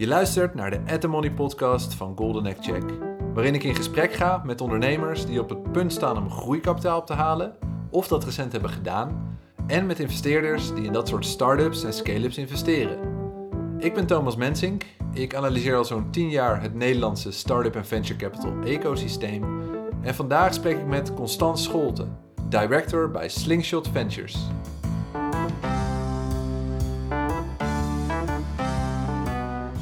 Je luistert naar de At Money podcast van Golden Egg Check, waarin ik in gesprek ga met ondernemers die op het punt staan om groeikapitaal op te halen of dat recent hebben gedaan, en met investeerders die in dat soort start-ups en scale-ups investeren. Ik ben Thomas Mensink. Ik analyseer al zo'n 10 jaar het Nederlandse start-up en venture capital ecosysteem. En vandaag spreek ik met Constance Scholte, director bij Slingshot Ventures.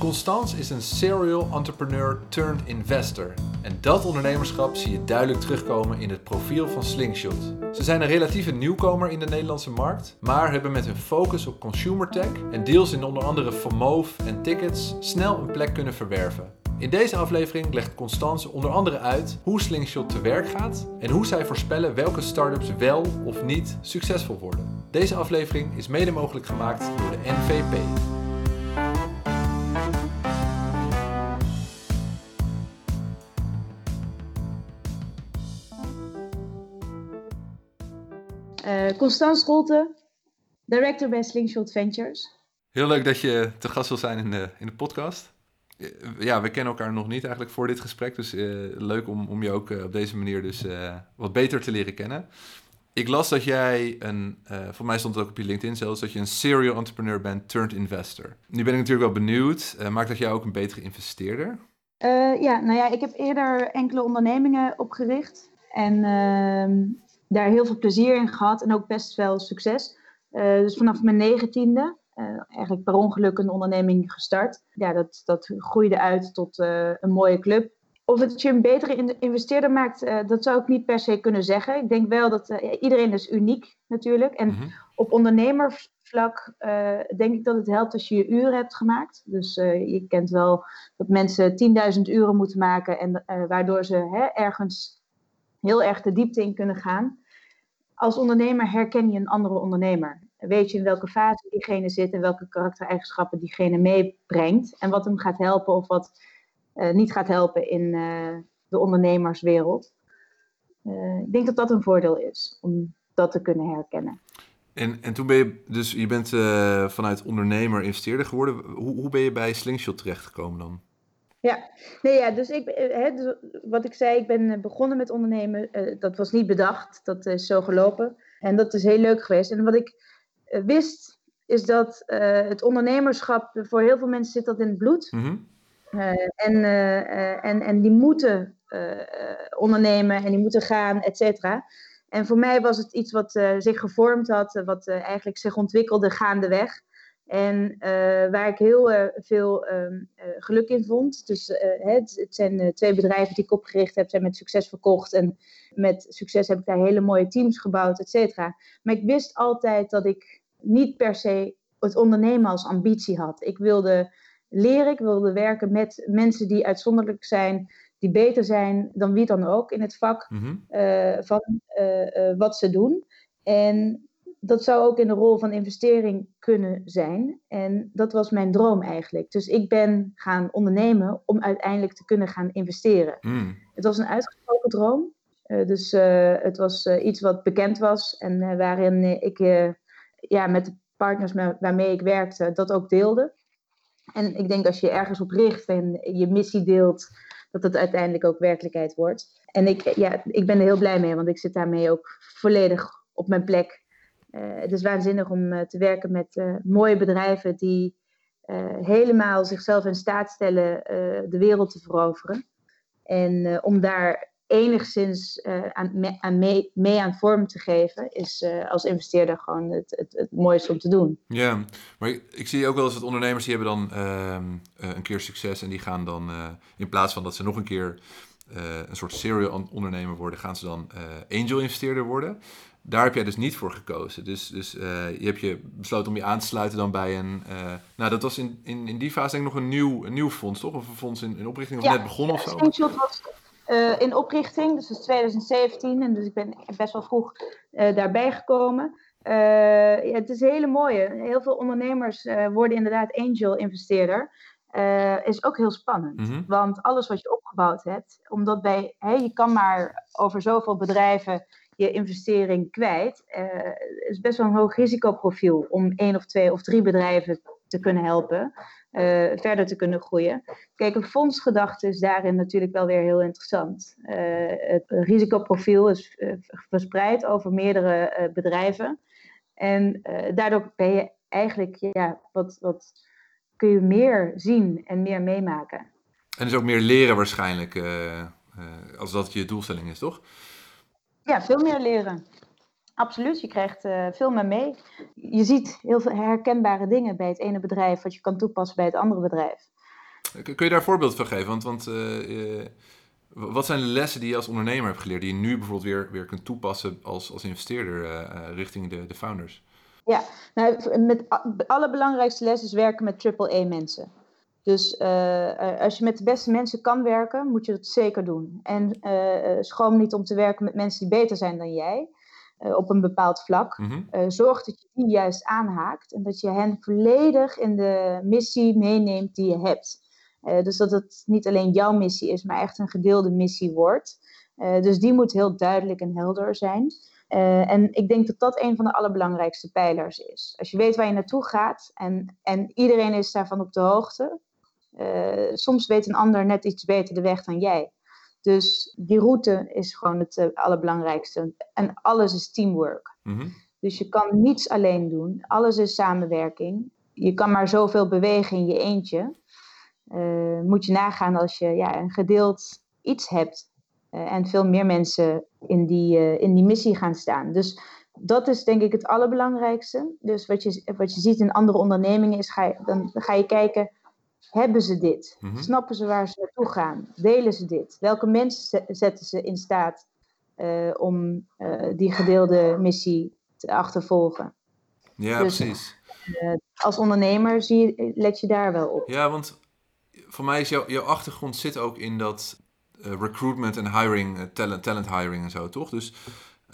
Constance is een serial entrepreneur turned investor. En dat ondernemerschap zie je duidelijk terugkomen in het profiel van Slingshot. Ze zijn een relatieve nieuwkomer in de Nederlandse markt, maar hebben met hun focus op consumer tech en deals in onder andere Vermoof en Tickets snel een plek kunnen verwerven. In deze aflevering legt Constance onder andere uit hoe Slingshot te werk gaat en hoe zij voorspellen welke startups wel of niet succesvol worden. Deze aflevering is mede mogelijk gemaakt door de NVP. Uh, Constance Scholte, director bij Slingshot Ventures. Heel leuk dat je te gast wil zijn in de, in de podcast. Ja, we kennen elkaar nog niet eigenlijk voor dit gesprek. Dus uh, leuk om, om je ook uh, op deze manier dus wat beter te leren kennen. Ik las dat jij een, voor mij stond het ook op je LinkedIn zelfs, dat je een serial entrepreneur bent turned investor. Nu ben ik natuurlijk wel benieuwd, maakt dat jou ook een betere investeerder? ja, nou ja, ik heb eerder enkele ondernemingen opgericht. En ehm, daar heel veel plezier in gehad en ook best wel succes. Uh, dus vanaf mijn negentiende, uh, eigenlijk per ongeluk een onderneming gestart. Ja, dat, dat groeide uit tot uh, een mooie club. Of het je een betere investeerder maakt, dat zou ik niet per se kunnen zeggen. Ik denk wel dat iedereen is uniek natuurlijk. En mm-hmm. op ondernemervlak denk ik dat het helpt als je je uren hebt gemaakt. Dus je kent wel dat mensen 10.000 uren moeten maken en waardoor ze hè, ergens heel erg de diepte in kunnen gaan. Als ondernemer herken je een andere ondernemer. Weet je in welke fase diegene zit en welke karaktereigenschappen diegene meebrengt. En wat hem gaat helpen of wat uh, niet gaat helpen in uh, de ondernemerswereld. Uh, ik denk dat dat een voordeel is om dat te kunnen herkennen. En, en toen ben je dus, je bent vanuit ondernemer investeerder geworden. Hoe, hoe ben je bij Slingshot terechtgekomen dan? Ja, nee, ja dus, ik, eh, hè, dus wat ik zei, ik ben eh, begonnen met ondernemen. Uh, dat was niet bedacht, dat is zo gelopen. En dat is heel leuk geweest. En wat ik uh, wist, is dat uh, het ondernemerschap, voor heel veel mensen zit dat in het bloed. Mm -hmm. en, en, en die moeten ondernemen en die moeten gaan, et cetera. En voor mij was het iets wat zich gevormd had, wat eigenlijk zich ontwikkelde gaandeweg. En uh, waar ik heel uh, veel uh, geluk in vond. Dus het, het, zijn twee bedrijven die ik opgericht heb, zijn met succes verkocht. En met succes heb ik daar hele mooie teams gebouwd, et cetera. Maar ik wist altijd dat ik niet per se het ondernemen als ambitie had. Ik wilde leren, ik wilde werken met mensen die uitzonderlijk zijn, die beter zijn dan wie dan ook in het vak mm -hmm. van wat ze doen. En dat zou ook in de rol van investering kunnen zijn. En dat was mijn droom eigenlijk. Dus ik ben gaan ondernemen om uiteindelijk te kunnen gaan investeren. Hmm. Het was een uitgesproken droom. Uh, dus uh, het was uh, iets wat bekend was en waarin ik ja, met de partners waarmee ik werkte dat ook deelde. En ik denk als je ergens op richt en je missie deelt, dat het uiteindelijk ook werkelijkheid wordt. En ik, ja, ik ben er heel blij mee, want ik zit daarmee ook volledig op mijn plek het is waanzinnig om uh, te werken met uh, mooie bedrijven die helemaal zichzelf in staat stellen de wereld te veroveren. En om daar enigszins aan, me, aan mee, mee, aan vorm te geven, is als investeerder gewoon het, het, het, mooiste om te doen. Ja, maar ik, ik zie ook wel eens dat ondernemers die hebben dan ehm, een keer succes en die gaan dan in plaats van dat ze nog een keer een soort serial ondernemer worden, gaan ze dan angel investeerder worden daar heb jij dus niet voor gekozen. Dus, dus uh, je hebt je besloten om je aan te sluiten dan bij een... Uh, nou, dat was in, in, in die fase denk ik nog een nieuw, een nieuw fonds, toch? Of een fonds in, in oprichting of ja, net begonnen of zo? Slingshot was uh, in oprichting, dus dat is 2017. En dus ik ben best wel vroeg daarbij gekomen. ja, het is een hele mooie. Heel veel ondernemers worden inderdaad angel-investeerder. is ook heel spannend. Mm -hmm. Want alles wat je opgebouwd hebt, omdat bij, hey, je kan maar over zoveel bedrijven je investering kwijt. Uh, is best wel een hoog risicoprofiel om één of twee of drie bedrijven te kunnen helpen, verder te kunnen groeien. Kijk, een fondsgedachte is daarin natuurlijk wel weer heel interessant. het risicoprofiel is verspreid over meerdere bedrijven. En daardoor ben je eigenlijk, ja, wat, wat kun je meer zien en meer meemaken. En dus ook meer leren waarschijnlijk, als dat je doelstelling is, toch? Ja, veel meer leren. Absoluut, je krijgt uh, veel meer mee. Je ziet heel veel herkenbare dingen bij het ene bedrijf wat je kan toepassen bij het andere bedrijf. Kun je daar een voorbeeld van geven? Want, want uh, wat zijn de lessen die je als ondernemer hebt geleerd, die je nu bijvoorbeeld weer, weer kunt toepassen als, als investeerder uh, richting de, de founders? Ja, nou, met de allerbelangrijkste les is werken met triple-A mensen. Dus uh, als je met de beste mensen kan werken, moet je dat zeker doen. En uh, schroom niet om te werken met mensen die beter zijn dan jij. op een bepaald vlak. Mhm. zorg dat je die juist aanhaakt. En dat je hen volledig in de missie meeneemt die je hebt. dus dat het niet alleen jouw missie is, maar echt een gedeelde missie wordt. dus die moet heel duidelijk en helder zijn. en ik denk dat dat een van de allerbelangrijkste pijlers is. Als je weet waar je naartoe gaat en, en iedereen is daarvan op de hoogte, uh, soms weet een ander net iets beter de weg dan jij. Dus die route is gewoon het uh, allerbelangrijkste. En alles is teamwork. Mm Dus je kan niets alleen doen. Alles is samenwerking. Je kan maar zoveel bewegen in je eentje. Uh, moet je nagaan als je ja, een gedeeld iets hebt. en veel meer mensen in die, in die missie gaan staan. Dus dat is denk ik het allerbelangrijkste. Dus wat je, wat je ziet in andere ondernemingen is, ga je, dan ga je kijken hebben ze dit? Mhm. Snappen ze waar ze naartoe gaan? Delen ze dit? Welke mensen zetten ze in staat uh, om uh, die gedeelde missie te achtervolgen? Ja, dus, precies. Uh, als ondernemer zie je, let je daar wel op. Ja, want voor mij is jouw, jouw achtergrond zit ook in dat recruitment en hiring, talent, talent hiring en zo, toch? Dus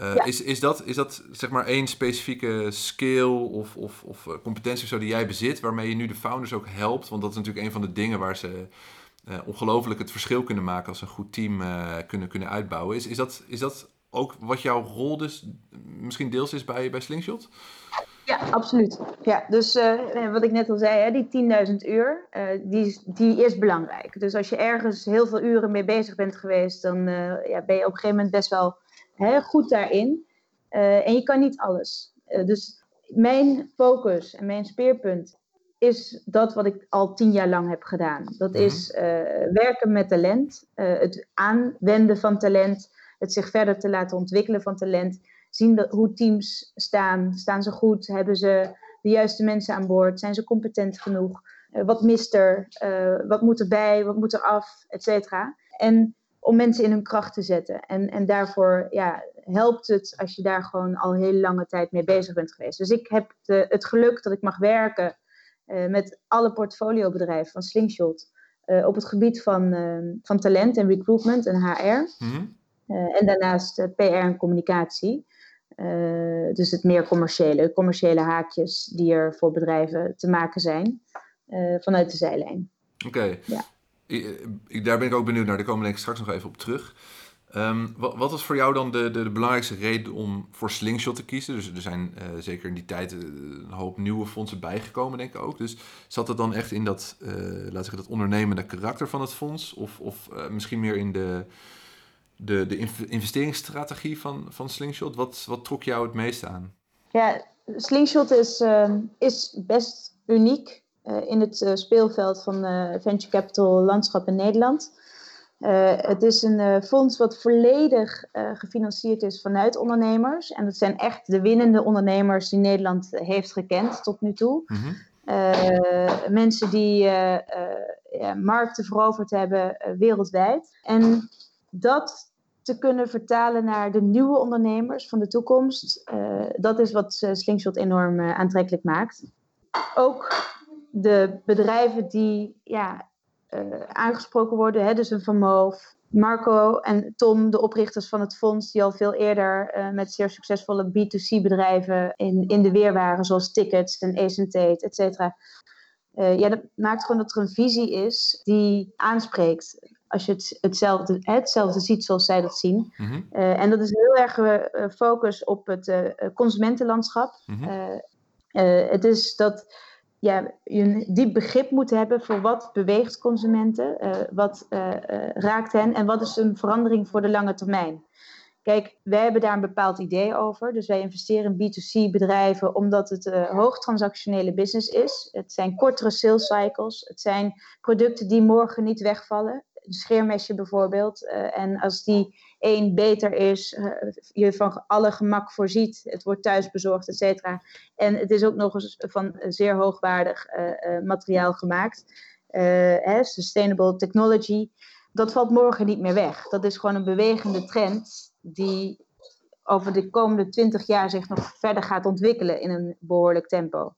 uh, is, is, dat, is dat zeg maar één specifieke skill of, of, of eh, competentie of zo die jij bezit, waarmee je nu de founders ook helpt? Want dat is natuurlijk een van de dingen waar ze uh, ongelooflijk het verschil kunnen maken als ze een goed team uh, kunnen, kunnen uitbouwen. Is, is, dat, is dat ook wat jouw rol dus misschien deels is bij, bij Slingshot? Ja, absoluut. Ja, dus uh, wat ik net al zei, hè, die 10.000 uur, uh, die, die is belangrijk. Dus als je ergens heel veel uren mee bezig bent geweest, dan uh, ja, ben je op een gegeven moment best wel hè, goed daarin. Uh, en je kan niet alles. Uh, dus mijn focus en mijn speerpunt is dat wat ik al tien jaar lang heb gedaan. Dat mhm. is uh, werken met talent, het aanwenden van talent, het zich verder te laten ontwikkelen van talent. Zien dat, hoe teams staan. Staan ze goed? Hebben ze de juiste mensen aan boord? Zijn ze competent genoeg? wat mist er? wat moet erbij? Wat moet er af? Et cetera. En om mensen in hun kracht te zetten. En, en daarvoor ja, helpt het als je daar gewoon al heel lange tijd mee bezig bent geweest. Dus ik heb de, het geluk dat ik mag werken uh, met alle portfoliobedrijven van Slingshot. Uh, op het gebied van, uh, van talent en recruitment en HR. Mhm. en daarnaast PR en communicatie. dus het meer commerciële, commerciële haakjes die er voor bedrijven te maken zijn vanuit de zijlijn. Oké. Ja ik, daar ben ik ook benieuwd naar. Daar komen we denk ik straks nog even op terug. Um, wat, wat, was voor jou dan de, de, de, belangrijkste reden om voor Slingshot te kiezen? Dus er zijn uh, zeker in die tijd uh, een hoop nieuwe fondsen bijgekomen, denk ik ook. Dus zat het dan echt in dat, uh, zeggen, dat ondernemende karakter van het fonds? Of, of misschien meer in de, de, de investeringsstrategie van, van Slingshot? Wat, wat trok jou het meeste aan? Ja, Slingshot is, ehm, is best uniek. Eh, in het eh, speelveld van uh, venture capital landschap in Nederland. het is een fonds wat volledig gefinancierd is vanuit ondernemers. En dat zijn echt de winnende ondernemers die Nederland heeft gekend tot nu toe. Mhm. mensen die ja, markten veroverd hebben wereldwijd. En dat te kunnen vertalen naar de nieuwe ondernemers van de toekomst, dat is wat Slingshot enorm aantrekkelijk maakt. Ook de bedrijven die ja, uh, aangesproken worden, hè, dus een Van Marco en Tom, de oprichters van het fonds, die al veel eerder uh, met zeer succesvolle B2C-bedrijven in, in de weer waren, zoals Tickets en Ace Tate, et cetera. Uh, ja, dat maakt gewoon dat er een visie is die aanspreekt. Als je het, hetzelfde, hetzelfde ziet zoals zij dat zien. Mm -hmm. uh, en dat is heel erg focus op het consumentenlandschap. Mm -hmm. het is dat ja, je een diep begrip moet hebben voor wat beweegt consumenten, uh, wat uh, uh, raakt hen en wat is een verandering voor de lange termijn. Kijk, wij hebben daar een bepaald idee over. Dus wij investeren in B2C bedrijven omdat het uh, hoogtransactionele business is. Het zijn kortere sales cycles. Het zijn producten die morgen niet wegvallen. Een scheermesje bijvoorbeeld. Uh, en als die één beter is, uh, je van alle gemak voorziet. Het wordt thuis bezorgd, et cetera. En het is ook nog eens van zeer hoogwaardig materiaal gemaakt. Hè, sustainable technology. Dat valt morgen niet meer weg. Dat is gewoon een bewegende trend die over de komende twintig jaar zich nog verder gaat ontwikkelen in een behoorlijk tempo.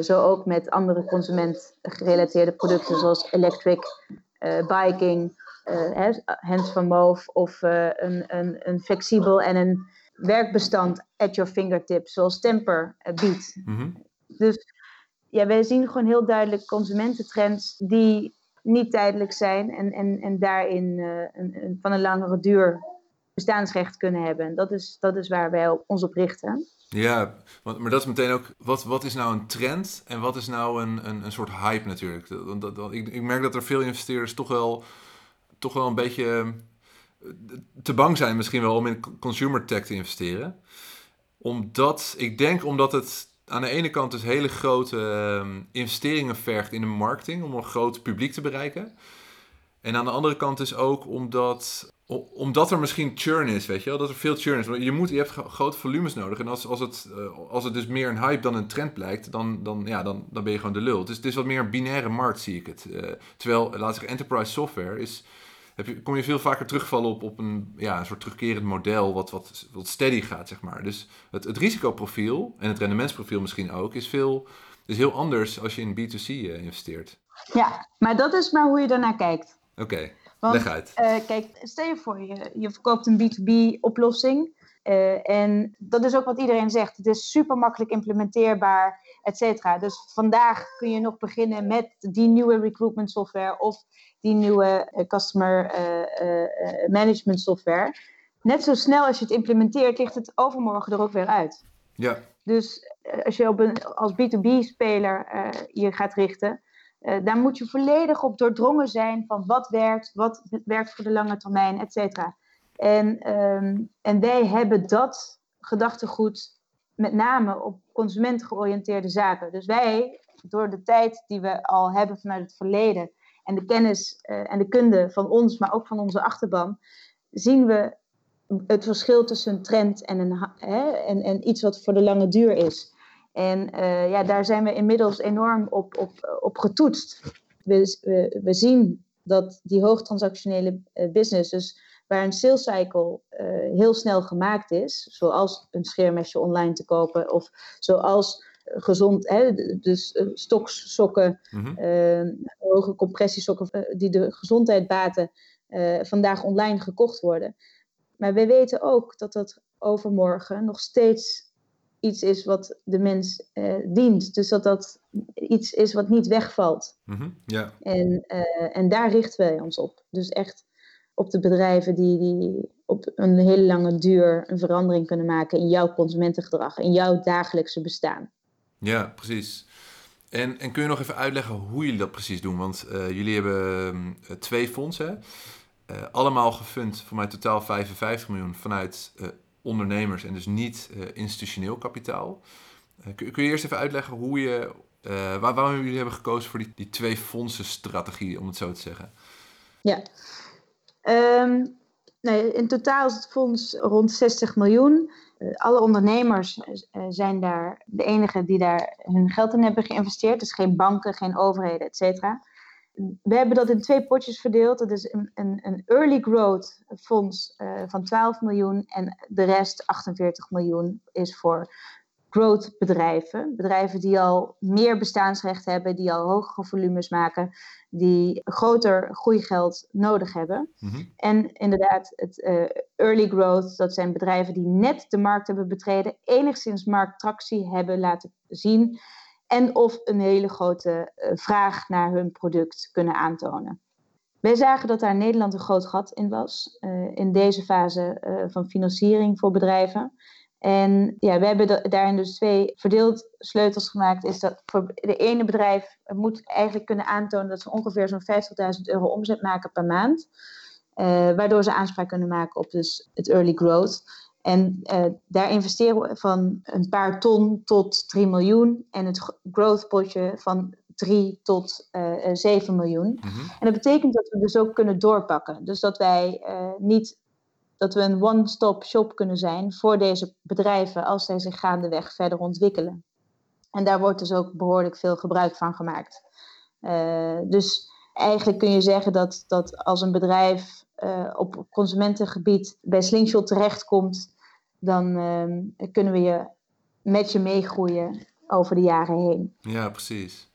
Zo ook met andere consumentgerelateerde producten zoals electric, biking, uh, hands van Move of een, een, een, flexibel en een werkbestand at your fingertips zoals Temper biedt. Mm -hmm. Dus ja, wij zien gewoon heel duidelijk consumententrends die niet tijdelijk zijn en, en, en daarin een, een, van een langere duur bestaansrecht kunnen hebben. En dat is, dat is waar wij ons op richten. Ja, maar dat is meteen ook, wat, wat is nou een trend en wat is nou een, een, een soort hype natuurlijk? Ik, ik merk dat er veel investeerders toch wel, toch wel een beetje eh, te bang zijn misschien wel om in consumer tech te investeren. Omdat, ik denk omdat het aan de ene kant dus hele grote uh, investeringen vergt in de marketing om een groot publiek te bereiken. En aan de andere kant is ook omdat omdat er misschien churn is, weet je wel, dat er veel churn is. Je, moet, je hebt grote volumes nodig. En als, als, het, uh, als het dus meer een hype dan een trend blijkt, dan, dan, ja, dan, dan ben je gewoon de lul. Dus het is wat meer een binaire markt, zie ik het. Uh, terwijl, laat ik zeggen, enterprise software is... Heb je, kom je veel vaker terugvallen op, op een, ja, een soort terugkerend model wat, wat, wat steady gaat, zeg maar. Dus het, het risicoprofiel en het rendementsprofiel misschien ook is, veel, is heel anders als je in B2C uh, eh, investeert. Ja, maar dat is maar hoe je daarnaar kijkt. Oké. Okay. Want, Leg uit. Uh, kijk, stel je voor, je, je verkoopt een B2B-oplossing. Uh, eh, en dat is ook wat iedereen zegt. Het is super makkelijk implementeerbaar, et cetera. Dus vandaag kun je nog beginnen met die nieuwe recruitment software of die nieuwe uh, customer management software. Net zo snel als je het implementeert, ligt het overmorgen er ook weer uit. Ja. Dus als je op een, als B2B-speler je gaat richten, uh, daar moet je volledig op doordrongen zijn van wat werkt, wat werkt voor de lange termijn, et cetera. En, um, en wij hebben dat gedachtegoed met name op consumentengeoriënteerde zaken. Dus wij, door de tijd die we al hebben vanuit het verleden en de kennis uh, en de kunde van ons, maar ook van onze achterban, zien we het verschil tussen een trend en, een, hè, en, en iets wat voor de lange duur is. En uh, ja, daar zijn we inmiddels enorm op, op, op getoetst. We, we, we zien dat die hoogtransactionele uh, business, dus waar een sales cycle uh, heel snel gemaakt is, zoals een scheermesje online te kopen of zoals gezond, hè, dus stoks, sokken, mm -hmm. hoge compressiesokken die de gezondheid baten, vandaag online gekocht worden. Maar we weten ook dat dat overmorgen nog steeds iets is wat de mens uh, dient. Dus dat dat iets is wat niet wegvalt. Mm -hmm, yeah. en, uh, en daar richten wij ons op. Dus echt op de bedrijven die, die op een hele lange duur een verandering kunnen maken in jouw consumentengedrag, in jouw dagelijkse bestaan. Ja, precies. En, en kun je nog even uitleggen hoe jullie dat precies doen? Want uh, jullie hebben twee fondsen. Allemaal gefund voor mij totaal 55 miljoen vanuit ondernemers en dus niet uh, institutioneel kapitaal. Uh, kun, kun, je eerst even uitleggen hoe je, uh, waar, waarom jullie hebben gekozen voor die, die twee fondsenstrategie, om het zo te zeggen? Ja, um, nee, in totaal is het fonds rond 60 miljoen. alle ondernemers zijn daar de enige die daar hun geld in hebben geïnvesteerd. Dus geen banken, geen overheden, et cetera. We hebben dat in twee potjes verdeeld. Dat is een, een, een early growth fonds uh, van 12 miljoen en de rest 48 miljoen is voor growth bedrijven. Bedrijven die al meer bestaansrecht hebben, die al hogere volumes maken, die groter groeigeld nodig hebben. Mm -hmm. En inderdaad, het uh, early growth, dat zijn bedrijven die net de markt hebben betreden, enigszins markttractie hebben laten zien en of een hele grote uh, vraag naar hun product kunnen aantonen. Wij zagen dat daar Nederland een groot gat in was, uh, in deze fase uh, van financiering voor bedrijven. En ja, we hebben daarin dus twee verdeeld sleutels gemaakt. Is dat voor de ene bedrijf moet eigenlijk kunnen aantonen dat ze ongeveer zo'n 50.000 euro omzet maken per maand. Waardoor ze aanspraak kunnen maken op dus het early growth. En uh, daar investeren we van een paar ton tot 3 miljoen. En het growth potje van 3 tot uh, eh, 7 miljoen. Mm -hmm. En dat betekent dat we dus ook kunnen doorpakken. Dus dat wij niet dat we een one-stop shop kunnen zijn voor deze bedrijven als zij zich gaandeweg verder ontwikkelen. En daar wordt dus ook behoorlijk veel gebruik van gemaakt. Dus eigenlijk kun je zeggen dat, dat als een bedrijf op consumentengebied bij Slingshot terechtkomt, dan uh, kunnen we je met je meegroeien over de jaren heen. Ja, precies.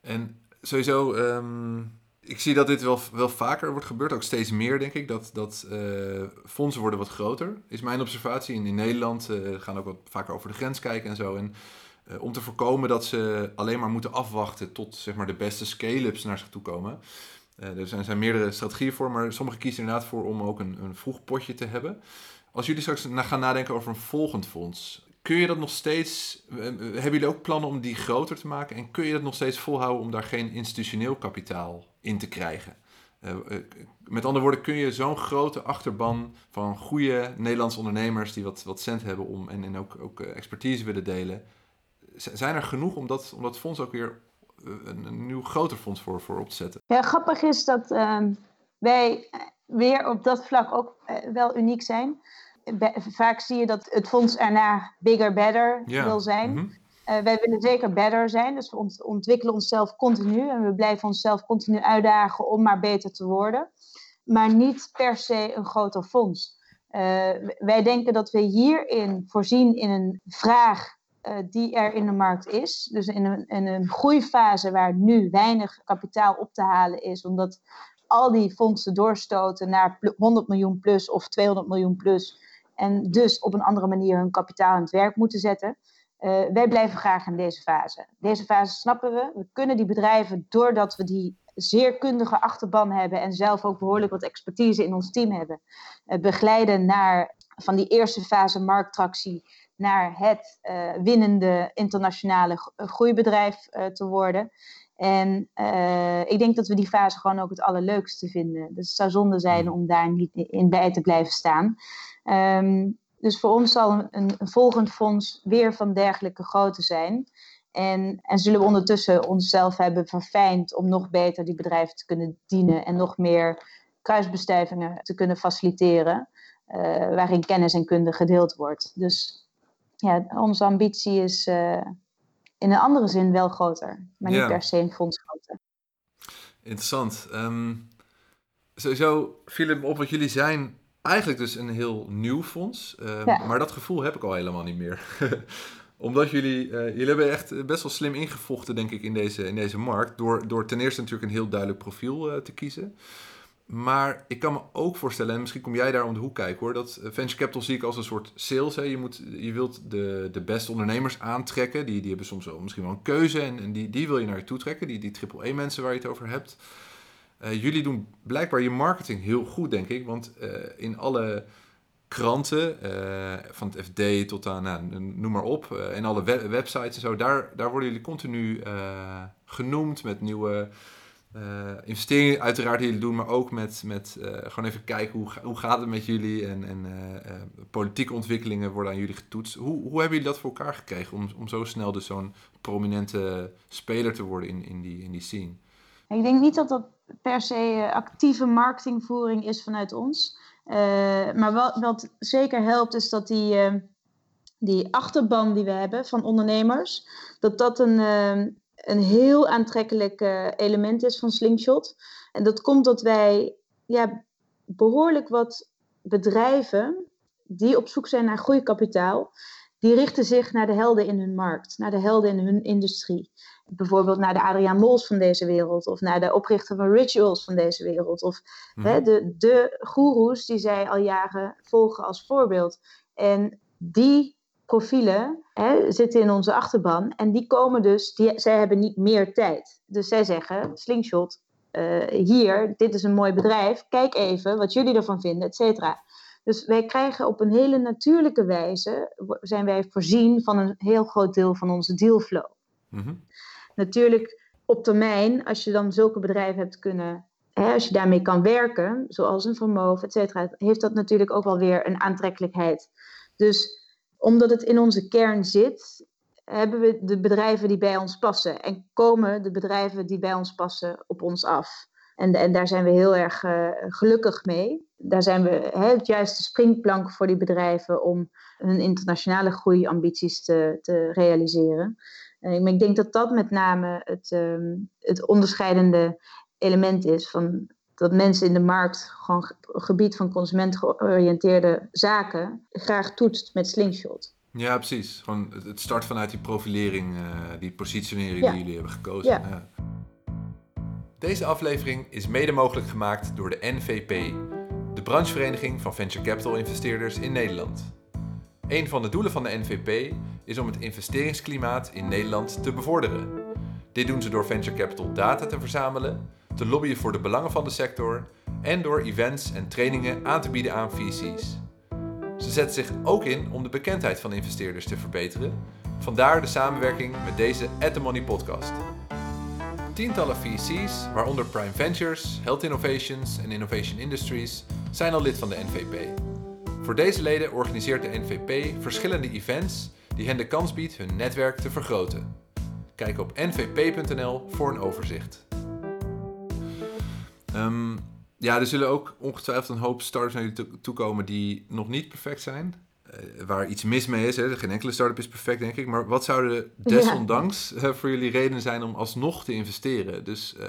En sowieso, um, ik zie dat dit wel, wel vaker wordt gebeurd, ook steeds meer denk ik, dat, dat uh, fondsen worden wat groter, is mijn observatie. En in Nederland uh, gaan ook wat vaker over de grens kijken en zo. En om te voorkomen dat ze alleen maar moeten afwachten tot zeg maar, de beste scale-ups naar zich toe komen. Er zijn, zijn meerdere strategieën voor, maar sommigen kiezen inderdaad voor om ook een, een vroeg potje te hebben. Als jullie straks gaan nadenken over een volgend fonds, kun je dat nog steeds, hebben jullie ook plannen om die groter te maken? En kun je dat nog steeds volhouden om daar geen institutioneel kapitaal in te krijgen? Uh, met andere woorden, kun je zo'n grote achterban van goede Nederlandse ondernemers die wat, wat cent hebben om en, en ook, ook expertise willen delen, zijn er genoeg om dat, om dat fonds ook weer een, een nieuw groter fonds voor, voor op te zetten? Ja, grappig is dat uh, wij weer op dat vlak ook wel uniek zijn vaak zie je dat het fonds erna bigger, better wil zijn. Mm wij willen zeker better zijn, dus we ontwikkelen onszelf continu en we blijven onszelf continu uitdagen om maar beter te worden. Maar niet per se een groter fonds. Uh, wij denken dat we hierin voorzien in een vraag uh, die er in de markt is. Dus in een, een groeifase waar nu weinig kapitaal op te halen is, omdat al die fondsen doorstoten naar 100 miljoen plus of 200 miljoen plus en dus op een andere manier hun kapitaal aan het werk moeten zetten. Uh, wij blijven graag in deze fase. Deze fase snappen we. We kunnen die bedrijven, doordat we die zeer kundige achterban hebben en zelf ook behoorlijk wat expertise in ons team hebben, uh, begeleiden naar van die eerste fase markttractie naar het uh, winnende internationale groeibedrijf te worden. En ik denk dat we die fase gewoon ook het allerleukste vinden. Dus het zou zonde zijn om daar niet in bij te blijven staan. Um, dus voor ons zal een, een, volgend fonds weer van dergelijke grootte zijn. En, en zullen we ondertussen onszelf hebben verfijnd om nog beter die bedrijven te kunnen dienen en nog meer kruisbestuivingen te kunnen faciliteren, uh, waarin kennis en kunde gedeeld wordt. Dus ja, onze ambitie is uh, in een andere zin wel groter, maar niet ja. per se een fonds groter. Interessant. Um, sowieso viel het me op wat jullie zijn eigenlijk dus een heel nieuw fonds. Uh, Maar dat gevoel heb ik al helemaal niet meer. Omdat jullie, uh, jullie hebben echt best wel slim ingevochten, denk ik, in deze, in deze markt. Door, door ten eerste natuurlijk een heel duidelijk profiel uh, te kiezen. Maar ik kan me ook voorstellen, en misschien kom jij daar om de hoek kijken hoor, dat venture capital zie ik als een soort sales. Hè. Je, moet, je wilt de, de beste ondernemers aantrekken. Die, die hebben soms wel, misschien wel een keuze en, en die, die wil je naar je toe trekken. Die, die triple E mensen waar je het over hebt. Uh, jullie doen blijkbaar je marketing heel goed, denk ik. Want uh, in alle kranten, van het FD tot aan, nou, noem maar op, en alle web websites en zo, daar, daar worden jullie continu genoemd met nieuwe investeringen, uiteraard die jullie doen, maar ook met, met gewoon even kijken hoe, hoe gaat het met jullie en, en politieke ontwikkelingen worden aan jullie getoetst. Hoe, hoe hebben jullie dat voor elkaar gekregen om, om zo snel dus zo'n prominente speler te worden in, in, die, in die scene? Ik denk niet dat dat per se eh, actieve marketingvoering is vanuit ons. Maar wat, wat, zeker helpt is dat die, die achterban die we hebben van ondernemers, dat dat een, een heel aantrekkelijk element is van Slingshot. En dat komt dat wij ja, behoorlijk wat bedrijven die op zoek zijn naar groeikapitaal, die richten zich naar de helden in hun markt, naar de helden in hun industrie bijvoorbeeld naar de Adriaan Mols van deze wereld, of naar de oprichter van Rituals van deze wereld, of hè, mhm. de, de goeroes die zij al jaren volgen als voorbeeld. En die profielen hè, zitten in onze achterban en die komen dus, die, zij hebben niet meer tijd. Dus zij zeggen, slingshot, uh, hier, dit is een mooi bedrijf, kijk even wat jullie ervan vinden, et cetera. Dus wij krijgen op een hele natuurlijke wijze, zijn wij voorzien van een heel groot deel van onze dealflow. Mm Natuurlijk op termijn, als je dan zulke bedrijven hebt kunnen, hè, als je daarmee kan werken, zoals een Vermoof, et cetera, heeft dat natuurlijk ook wel weer een aantrekkelijkheid. Dus omdat het in onze kern zit, hebben we de bedrijven die bij ons passen en komen de bedrijven die bij ons passen op ons af. En, en daar zijn we heel erg uh, gelukkig mee. Daar zijn we hè, het juiste springplank voor die bedrijven om hun internationale groeiambities te, te realiseren. En ik denk dat dat met name het, um, het onderscheidende element is van dat mensen in de markt gewoon gebied van consumentgeoriënteerde zaken graag toetst met slingshot. Ja, precies. Gewoon het start vanuit die profilering, uh, die positionering die jullie hebben gekozen. Ja. Ja. Deze aflevering is mede mogelijk gemaakt door de NVP, de branchevereniging van venture capital investeerders in Nederland. Een van de doelen van de NVP is om het investeringsklimaat in Nederland te bevorderen. Dit doen ze door venture capital data te verzamelen, te lobbyen voor de belangen van de sector en door events en trainingen aan te bieden aan VC's. Ze zetten zich ook in om de bekendheid van investeerders te verbeteren. Vandaar de samenwerking met deze At The Money podcast. Tientallen VC's, waaronder Prime Ventures, Health Innovations en Innovation Industries, zijn al lid van de NVP. Voor deze leden organiseert de NVP verschillende events die hen de kans biedt hun netwerk te vergroten. Kijk op nvp.nl voor een overzicht. Um, ja, er zullen ook ongetwijfeld een hoop startups naar jullie toe komen die nog niet perfect zijn. Uh, waar iets mis mee is. Hè. Geen enkele start-up is perfect, denk ik. Maar wat zouden desondanks ja. uh, voor jullie redenen zijn om alsnog te investeren? Dus uh,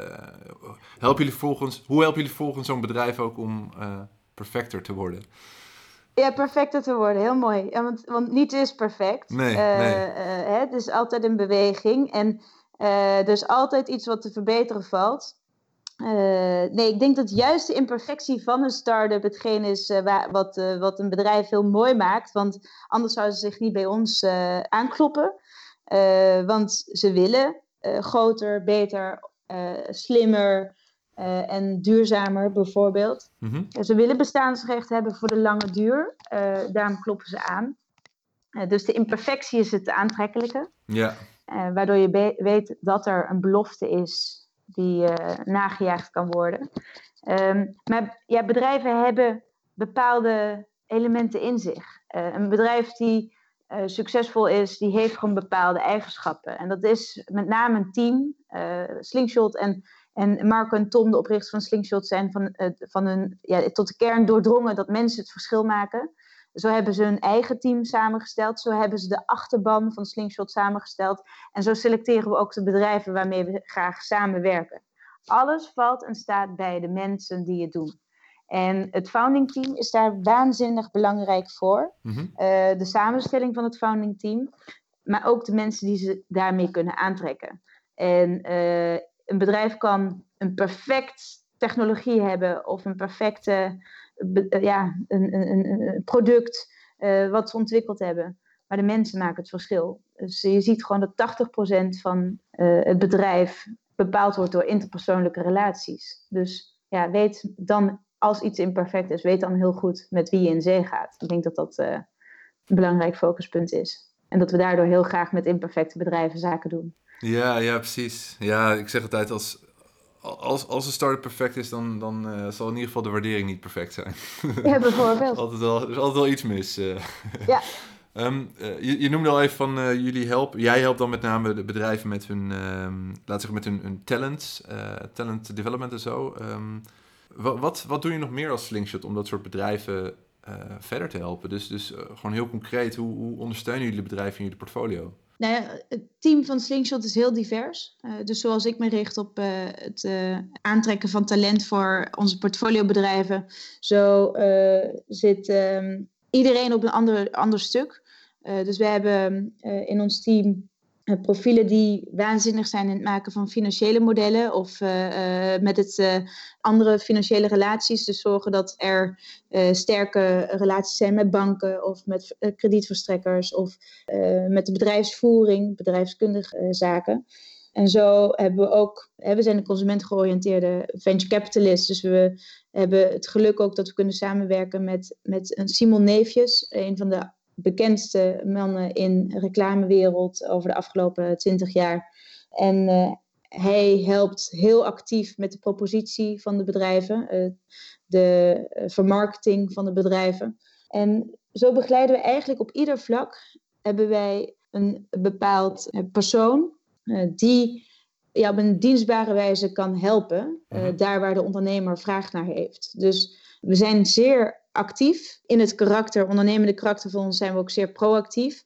help jullie volgens, hoe helpen jullie volgens zo'n bedrijf ook om perfecter te worden? Ja, perfecter te worden, heel mooi. Ja, want, want niets is perfect. Nee, nee. Hè, het is altijd een beweging en er is altijd iets wat te verbeteren valt. Uh, nee, ik denk dat juist de imperfectie van een start-up hetgeen is uh, wat, uh, wat een bedrijf heel mooi maakt. Want anders zouden ze zich niet bij ons aankloppen. want ze willen groter, beter, slimmer en duurzamer bijvoorbeeld. Mm -hmm. Ze willen bestaansrecht hebben voor de lange duur. daarom kloppen ze aan. dus de imperfectie is het aantrekkelijke. Ja. waardoor je weet dat er een belofte is die uh, nagejaagd kan worden. Um, maar ja, bedrijven hebben bepaalde elementen in zich. Uh, een bedrijf die uh, succesvol is, die heeft gewoon bepaalde eigenschappen. En dat is met name een team. Slingshot en, en Marco en Tom, de oprichters van Slingshot, zijn van, van hun, ja, tot de kern doordrongen dat mensen het verschil maken. Zo hebben ze hun eigen team samengesteld. Zo hebben ze de achterban van Slingshot samengesteld. En zo selecteren we ook de bedrijven waarmee we graag samenwerken. Alles valt en staat bij de mensen die het doen. En het founding team is daar waanzinnig belangrijk voor. Mhm. Eh, de samenstelling van het founding team. Maar ook de mensen die ze daarmee kunnen aantrekken. En uh, een bedrijf kan een perfect technologie hebben of een perfecte eh, ja, een, een, een product uh, wat ze ontwikkeld hebben. Maar de mensen maken het verschil. Dus je ziet gewoon dat 80% van uh, het bedrijf bepaald wordt door interpersoonlijke relaties. Dus ja, weet dan, als iets imperfect is, weet dan heel goed met wie je in zee gaat. Ik denk dat dat een belangrijk focuspunt is. En dat we daardoor heel graag met imperfecte bedrijven zaken doen. Ja, ja, precies. Ja, ik zeg altijd als als, als een start perfect is, dan, dan uh, zal in ieder geval de waardering niet perfect zijn. Ja, bijvoorbeeld. altijd wel, er is altijd wel iets mis. Uh. Ja. um, uh, je, je, noemde al even van jullie helpen. Jij helpt dan met name de bedrijven met hun, um, laat zeggen, met hun, hun talent, talent development en zo. Um, wat, wat doe je nog meer als Slingshot om dat soort bedrijven verder te helpen? Dus, dus gewoon heel concreet, hoe, hoe ondersteunen jullie bedrijven in jullie portfolio? Nou het team van Slingshot is heel divers. Uh, dus zoals ik me richt op uh, het uh, aantrekken van talent voor onze portfoliobedrijven, zo zit um, iedereen op een ander, ander stuk. dus we hebben in ons team profielen die waanzinnig zijn in het maken van financiële modellen of uh, uh, met het andere financiële relaties. Dus zorgen dat er sterke relaties zijn met banken of met kredietverstrekkers of met de bedrijfsvoering, bedrijfskundige zaken. En zo hebben we ook, we zijn een consumentgeoriënteerde venture capitalist. Dus we hebben het geluk ook dat we kunnen samenwerken met, met een Simon Neefjes, een van de bekendste mannen in de reclamewereld over de afgelopen twintig jaar. En uh, hij helpt heel actief met de propositie van de bedrijven, uh, de uh, vermarkting van de bedrijven. En zo begeleiden we eigenlijk op ieder vlak, hebben wij een bepaald persoon die ja, op een dienstbare wijze kan helpen, uh, daar waar de ondernemer vraag naar heeft. Dus we zijn zeer actief in het karakter, ondernemende karakter van ons zijn we ook zeer proactief.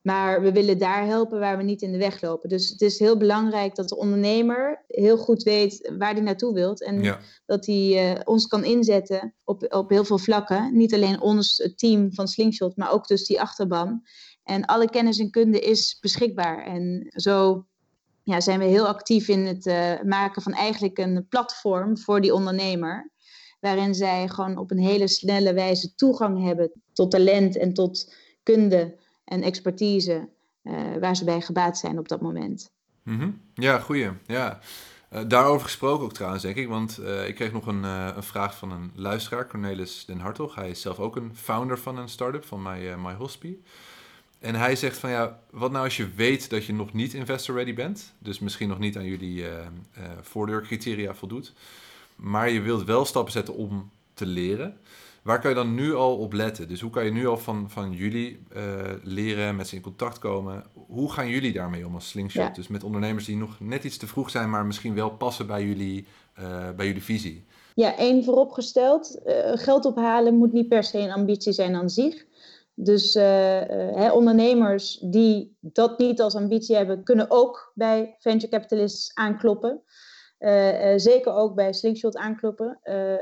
Maar we willen daar helpen waar we niet in de weg lopen. Dus het is heel belangrijk dat de ondernemer heel goed weet waar hij naartoe wilt. En dat hij uh, ons kan inzetten op, op heel veel vlakken. Niet alleen ons team van Slingshot, maar ook dus die achterban. En alle kennis en kunde is beschikbaar. En zo ja, zijn we heel actief in het uh, maken van eigenlijk een platform voor die ondernemer. Waarin zij gewoon op een hele snelle wijze toegang hebben tot talent en tot kunde en expertise. Uh, waar ze bij gebaat zijn op dat moment. -hmm. Ja, goeie. Ja. Uh, daarover gesproken ook trouwens, denk ik. Want ik kreeg nog een, een, vraag van een luisteraar, Cornelis Den Hartog. Hij is zelf ook een founder van een start-up van My, My Hospie. En hij zegt van ja, wat nou als je weet dat je nog niet investor ready bent, dus misschien nog niet aan jullie voordeurcriteria voldoet, maar je wilt wel stappen zetten om te leren. Waar kan je dan nu al op letten? Dus hoe kan je nu al van, van jullie uh, leren, met ze in contact komen? Hoe gaan jullie daarmee om als slingshot? Ja. Dus met ondernemers die nog net iets te vroeg zijn, maar misschien wel passen bij jullie, bij jullie visie. Ja, één vooropgesteld. geld ophalen moet niet per se een ambitie zijn aan zich. Dus uh, ondernemers die dat niet als ambitie hebben, kunnen ook bij venture capitalists aankloppen. Uh, zeker ook bij Slingshot aankloppen.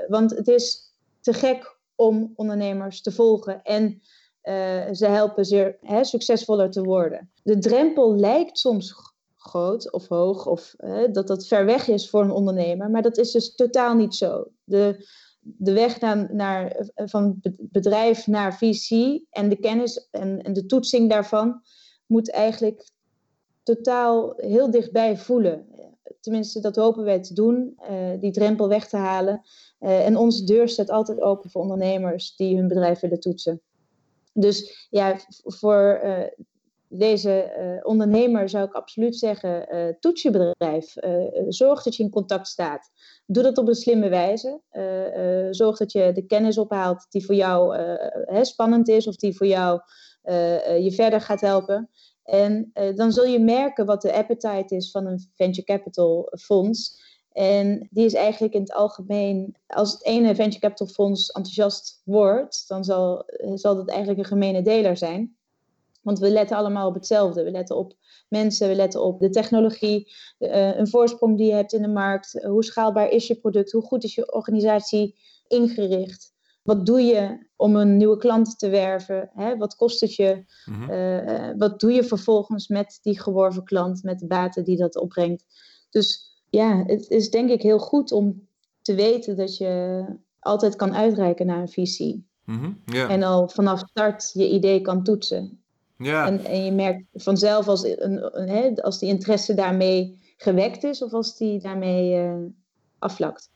want het is te gek om ondernemers te volgen en ze helpen zeer hè, succesvoller te worden. De drempel lijkt soms groot of hoog of dat dat ver weg is voor een ondernemer, maar dat is dus totaal niet zo. De, de weg naar, naar, eh, van bedrijf naar VC en de kennis en, en de toetsing daarvan moet eigenlijk totaal heel dichtbij voelen. Tenminste, dat hopen wij te doen, uh, die drempel weg te halen. Uh, en onze deur staat altijd open voor ondernemers die hun bedrijf willen toetsen. Dus ja, voor uh, deze ondernemer zou ik absoluut zeggen: toets je bedrijf. zorg dat je in contact staat. Doe dat op een slimme wijze. Zorg dat je de kennis ophaalt die voor jou hè, spannend is of die voor jou je verder gaat helpen. En dan zul je merken wat de appetite is van een venture capital fonds. En die is eigenlijk in het algemeen, als het ene venture capital fonds enthousiast wordt, dan zal, zal dat eigenlijk een gemene deler zijn. Want we letten allemaal op hetzelfde. We letten op mensen, we letten op de technologie, uh, een voorsprong die je hebt in de markt. hoe schaalbaar is je product? Hoe goed is je organisatie ingericht? Wat doe je om een nieuwe klant te werven? Hè? Wat kost het je? Mm-hmm. uh, wat doe je vervolgens met die geworven klant, met de baten die dat opbrengt? Dus ja, het is denk ik heel goed om te weten dat je altijd kan uitreiken naar een visie. Yeah. En al vanaf start je idee kan toetsen. En, en je merkt vanzelf als, een, een, hè, als die interesse daarmee gewekt is of als die daarmee uh, afvlakt.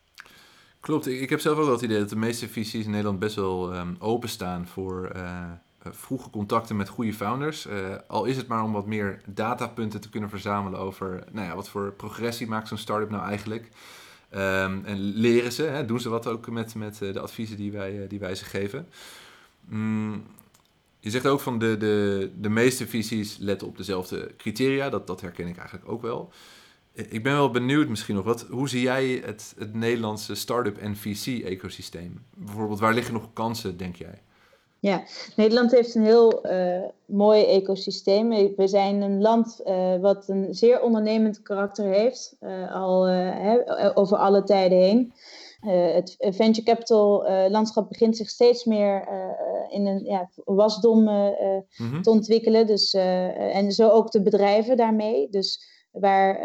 Klopt, ik, heb zelf ook wel het idee dat de meeste VC's in Nederland best wel um, openstaan voor uh, vroege contacten met goede founders. Uh, al is het maar om wat meer datapunten te kunnen verzamelen over nou ja, wat voor progressie maakt zo'n start-up nou eigenlijk. Um, en leren ze, hè, doen ze wat ook met, met de adviezen die wij, die wij ze geven. Mm, je zegt ook van de, de, de meeste visies letten op dezelfde criteria. Dat, dat herken ik eigenlijk ook wel. Ik ben wel benieuwd misschien nog, wat, hoe zie jij het, het Nederlandse start-up en VC-ecosysteem? Bijvoorbeeld, waar liggen nog kansen, denk jij? Ja, Nederland heeft een heel uh, mooi ecosysteem. We zijn een land uh, wat een zeer ondernemend karakter heeft, uh, al over alle tijden heen. Het venture capital landschap begint zich steeds meer in een ja, wasdom mm-hmm. te ontwikkelen. Dus, en zo ook de bedrijven daarmee. Dus waar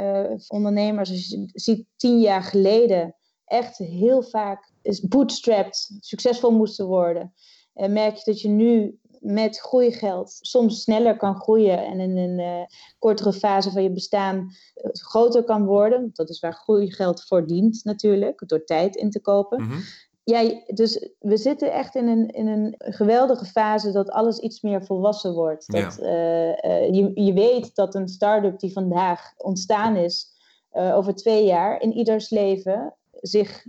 ondernemers, als je ziet, tien jaar geleden echt heel vaak is bootstrapped, succesvol moesten worden. merk je dat je nu met groeigeld soms sneller kan groeien en in een kortere fase van je bestaan groter kan worden. Dat is waar groeigeld voor dient natuurlijk, door tijd in te kopen. Mm ja, dus we zitten echt in een, in een geweldige fase dat alles iets meer volwassen wordt. Dat, eh, eh, je, je weet dat een start-up die vandaag ontstaan is, uh, over twee jaar in ieders leven zich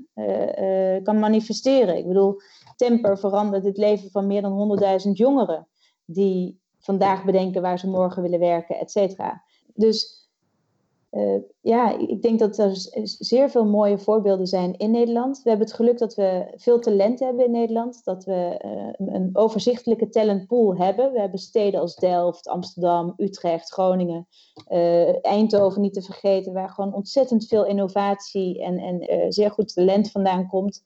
kan manifesteren. Ik bedoel, Temper verandert het leven van meer dan 100.000 jongeren die vandaag bedenken waar ze morgen willen werken, et cetera. Dus uh, ja, ik denk dat er zeer veel mooie voorbeelden zijn in Nederland. We hebben het geluk dat we veel talent hebben in Nederland. Dat we uh, een overzichtelijke talentpool hebben. We hebben steden als Delft, Amsterdam, Utrecht, Groningen, uh, Eindhoven niet te vergeten, waar gewoon ontzettend veel innovatie en, en zeer goed talent vandaan komt.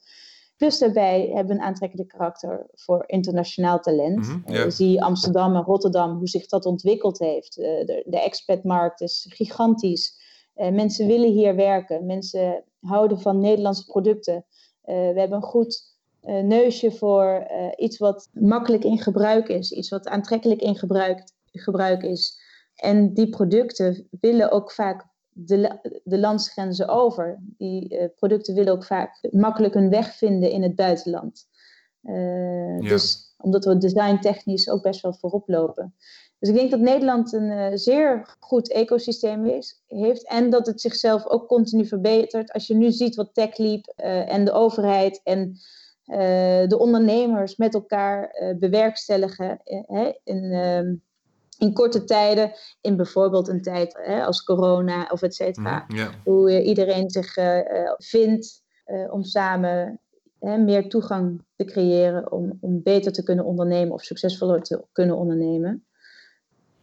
Plus daarbij hebben we een aantrekkelijk karakter voor internationaal talent. Mm -hmm, zie Amsterdam en Rotterdam, hoe zich dat ontwikkeld heeft. de, de expatmarkt is gigantisch. Uh, mensen willen hier werken. Mensen houden van Nederlandse producten. Uh, we hebben een goed neusje voor iets wat makkelijk in gebruik is. Iets wat aantrekkelijk in gebruik, gebruik is. En die producten willen ook vaak de, de landsgrenzen over. Die producten willen ook vaak makkelijk hun weg vinden in het buitenland. Ja. Dus omdat we designtechnisch ook best wel voorop lopen. Dus ik denk dat Nederland een uh, zeer goed ecosysteem is, heeft en dat het zichzelf ook continu verbetert. Als je nu ziet wat TechLeap uh, en de overheid en uh, de ondernemers met elkaar bewerkstelligen in, ehm, in korte tijden, in bijvoorbeeld een tijd als corona of et cetera. Mm, yeah. Hoe iedereen zich vindt om samen meer toegang te creëren om, om beter te kunnen ondernemen of succesvoller te kunnen ondernemen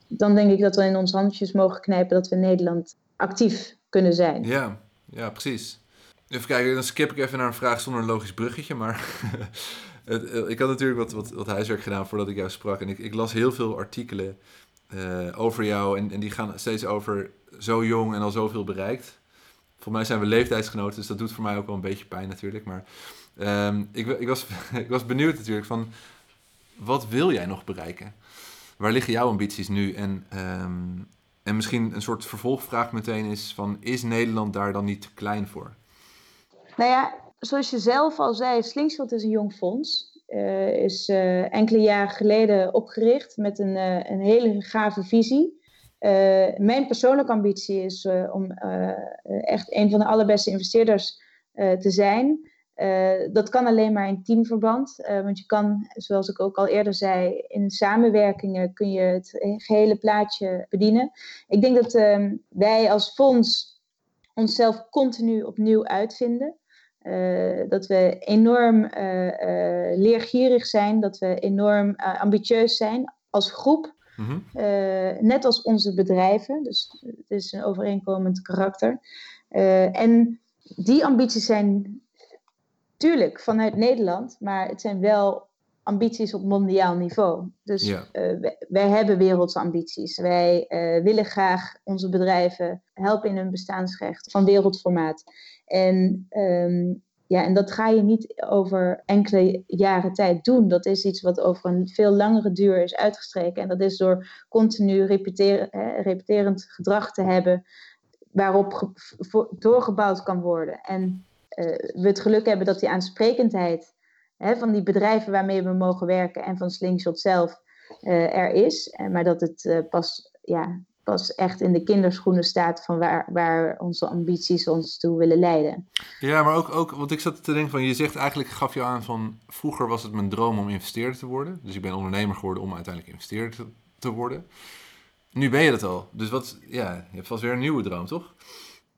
dan denk ik dat we in ons handjes mogen knijpen dat we in Nederland actief kunnen zijn. Ja, ja precies. Even kijken, dan skip ik even naar een vraag zonder een logisch bruggetje. Maar eh, ik had natuurlijk wat, wat, wat, huiswerk gedaan voordat ik jou sprak. En ik, ik las heel veel artikelen uh, over jou. En, en die gaan steeds over zo jong en al zoveel bereikt. Voor mij zijn we leeftijdsgenoten, dus dat doet voor mij ook wel een beetje pijn natuurlijk. Maar um, ik, ik, was, ik was benieuwd natuurlijk van, wat wil jij nog bereiken? Waar liggen jouw ambities nu? En, ehm, en misschien een soort vervolgvraag meteen is van, is Nederland daar dan niet te klein voor? Nou ja, zoals je zelf al zei, Slingshot is een jong fonds. Uh, is uh, enkele jaren geleden opgericht met een, uh, een hele gave visie. mijn persoonlijke ambitie is om echt een van de allerbeste investeerders te zijn. Dat kan alleen maar in teamverband, want je kan, zoals ik ook al eerder zei, in samenwerkingen kun je het gehele plaatje bedienen. Ik denk dat uh, wij als fonds onszelf continu opnieuw uitvinden. Eh, dat we enorm leergierig zijn, dat we enorm ambitieus zijn als groep. Mm -hmm. net als onze bedrijven, dus het is een overeenkomend karakter. en die ambities zijn tuurlijk vanuit Nederland, maar het zijn wel ambities op mondiaal niveau. Dus ja. uh, wij, hebben wereldse ambities. Wij uh, willen graag onze bedrijven helpen in hun bestaansrecht van wereldformaat. En, um, ja, en dat ga je niet over enkele jaren tijd doen. Dat is iets wat over een veel langere duur is uitgestreken. En dat is door continu repeteren, hè, repeterend gedrag te hebben waarop doorgebouwd kan worden. En uh, we het geluk hebben dat die aansprekendheid hè, van die bedrijven waarmee we mogen werken en van Slingshot zelf uh, er is. Maar dat het pas, ja, pas echt in de kinderschoenen staat van waar, waar onze ambities ons toe willen leiden. Ja, maar ook, ook, want ik zat te denken van, je zegt eigenlijk, gaf je aan van, vroeger was het mijn droom om investeerder te worden. Dus ik ben ondernemer geworden om uiteindelijk investeerder te, te worden. Nu ben je dat al. Dus wat, ja, je hebt vast weer een nieuwe droom, toch?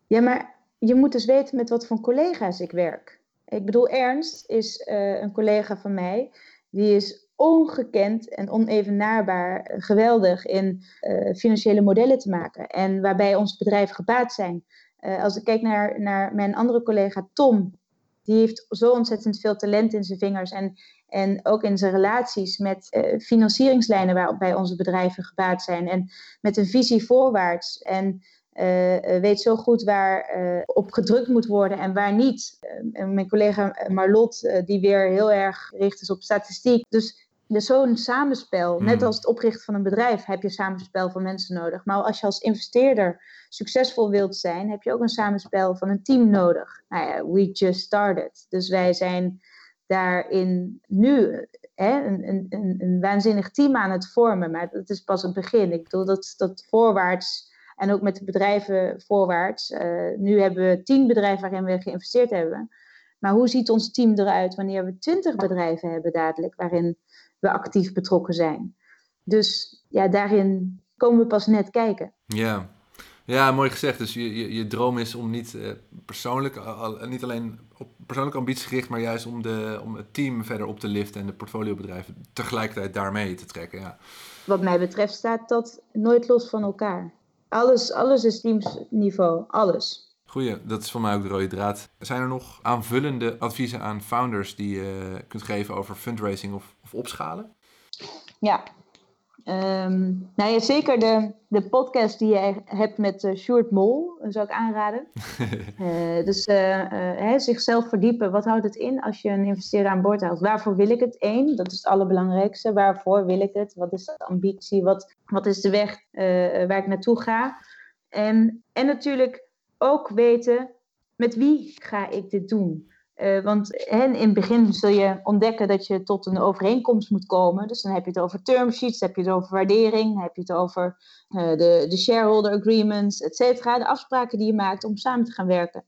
Ja, maar je moet dus weten met wat voor collega's ik werk. Ik bedoel, Ernst is uh, een collega van mij. Die is ongekend en onevenaarbaar eh, geweldig in uh, financiële modellen te maken. En waarbij onze bedrijven gebaat zijn. Uh, als ik kijk naar, naar mijn andere collega Tom. Die heeft zo ontzettend veel talent in zijn vingers. En, en ook in zijn relaties met financieringslijnen waarbij onze bedrijven gebaat zijn. En met een visie voorwaarts. En uh, weet zo goed waar uh, op gedrukt moet worden en waar niet. Uh, mijn collega Marlot, die weer heel erg gericht is op statistiek. Dus dus zo'n samenspel, net als het oprichten van een bedrijf, heb je samenspel van mensen nodig. Maar als je als investeerder succesvol wilt zijn, heb je ook een samenspel van een team nodig. Nou ja, we just started. Dus wij zijn daarin nu hè, een, een, een, een waanzinnig team aan het vormen. Maar dat is pas het begin. Ik bedoel dat, dat voorwaarts en ook met de bedrijven voorwaarts. Uh, nu hebben we tien bedrijven waarin we geïnvesteerd hebben. Maar hoe ziet ons team eruit wanneer we twintig bedrijven hebben dadelijk waarin we actief betrokken zijn? Dus ja, daarin komen we pas net kijken. Ja, ja, mooi gezegd. Dus je, je, je droom is om niet uh, persoonlijk, niet alleen op persoonlijke ambities gericht, maar juist om, de, om het team verder op te liften en de portfoliobedrijven tegelijkertijd daarmee te trekken. Ja. Wat mij betreft staat dat nooit los van elkaar. Alles, alles is teamsniveau, alles. Goeie, dat is voor mij ook de rode draad. Zijn er nog aanvullende adviezen aan founders die je kunt geven over fundraising of, of opschalen? Ja, Um, nou ja, zeker de, de podcast die je hebt met uh, Sjoerd Mol, zou ik aanraden. uh, dus uh, zichzelf verdiepen, wat houdt het in als je een investeerder aan boord houdt? Waarvoor wil ik het? Eén, dat is het allerbelangrijkste. Waarvoor wil ik het? Wat is de ambitie? Wat, wat is de weg waar ik naartoe ga? En, en natuurlijk ook weten, met wie ga ik dit doen? Uh, want in het begin zul je ontdekken dat je tot een overeenkomst moet komen. Dus dan heb je het over term sheets, heb je het over waardering, heb je het over uh, de, de shareholder agreements, et cetera. De afspraken die je maakt om samen te gaan werken.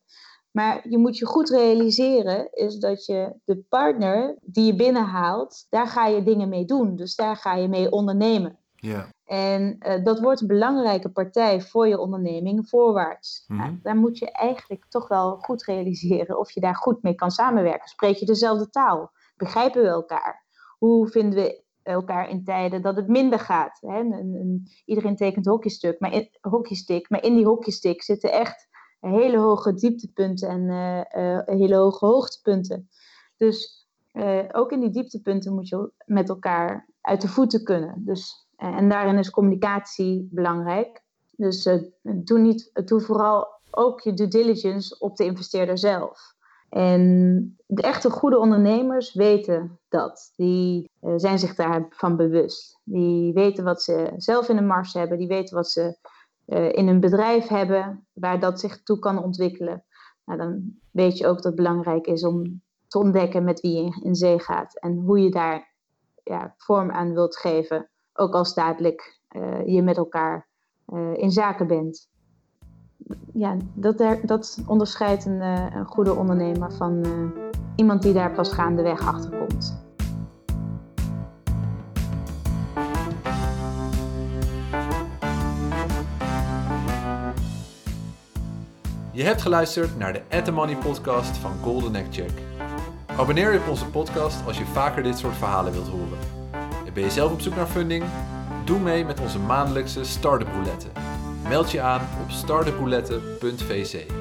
Maar je moet je goed realiseren, is dat je de partner die je binnenhaalt, daar ga je dingen mee doen. Dus daar ga je mee ondernemen. Ja. En uh, dat wordt een belangrijke partij voor je onderneming voorwaarts. Mhm. nou, daar moet je eigenlijk toch wel goed realiseren of je daar goed mee kan samenwerken. Spreek je dezelfde taal? Begrijpen we elkaar? Hoe vinden we elkaar in tijden dat het minder gaat? Hè? Een, een, iedereen tekent hockeystuk, maar in, maar in die hockeystick zitten echt hele hoge dieptepunten en uh, uh, hele hoge hoogtepunten. Dus ook in die dieptepunten moet je met elkaar uit de voeten kunnen. Dus en daarin is communicatie belangrijk. Dus uh, doe, niet, doe vooral ook je due diligence op de investeerder zelf. En de echte goede ondernemers weten dat. Die uh, zijn zich daarvan bewust. Die weten wat ze zelf in de mars hebben. Die weten wat ze in een bedrijf hebben waar dat zich toe kan ontwikkelen. Nou, dan weet je ook dat het belangrijk is om te ontdekken met wie je in zee gaat. En hoe je daar ja, vorm aan wilt geven ook als dadelijk uh, je met elkaar uh, in zaken bent. Ja, dat, er, dat onderscheidt een, een, goede ondernemer van iemand die daar pas gaandeweg achter komt. Je hebt geluisterd naar de At The Money podcast van Golden Egg Check. Abonneer je op onze podcast als je vaker dit soort verhalen wilt horen. Ben je zelf op zoek naar funding? Doe mee met onze maandelijkse Startup Roulette. Meld je aan op startuproulette.vc.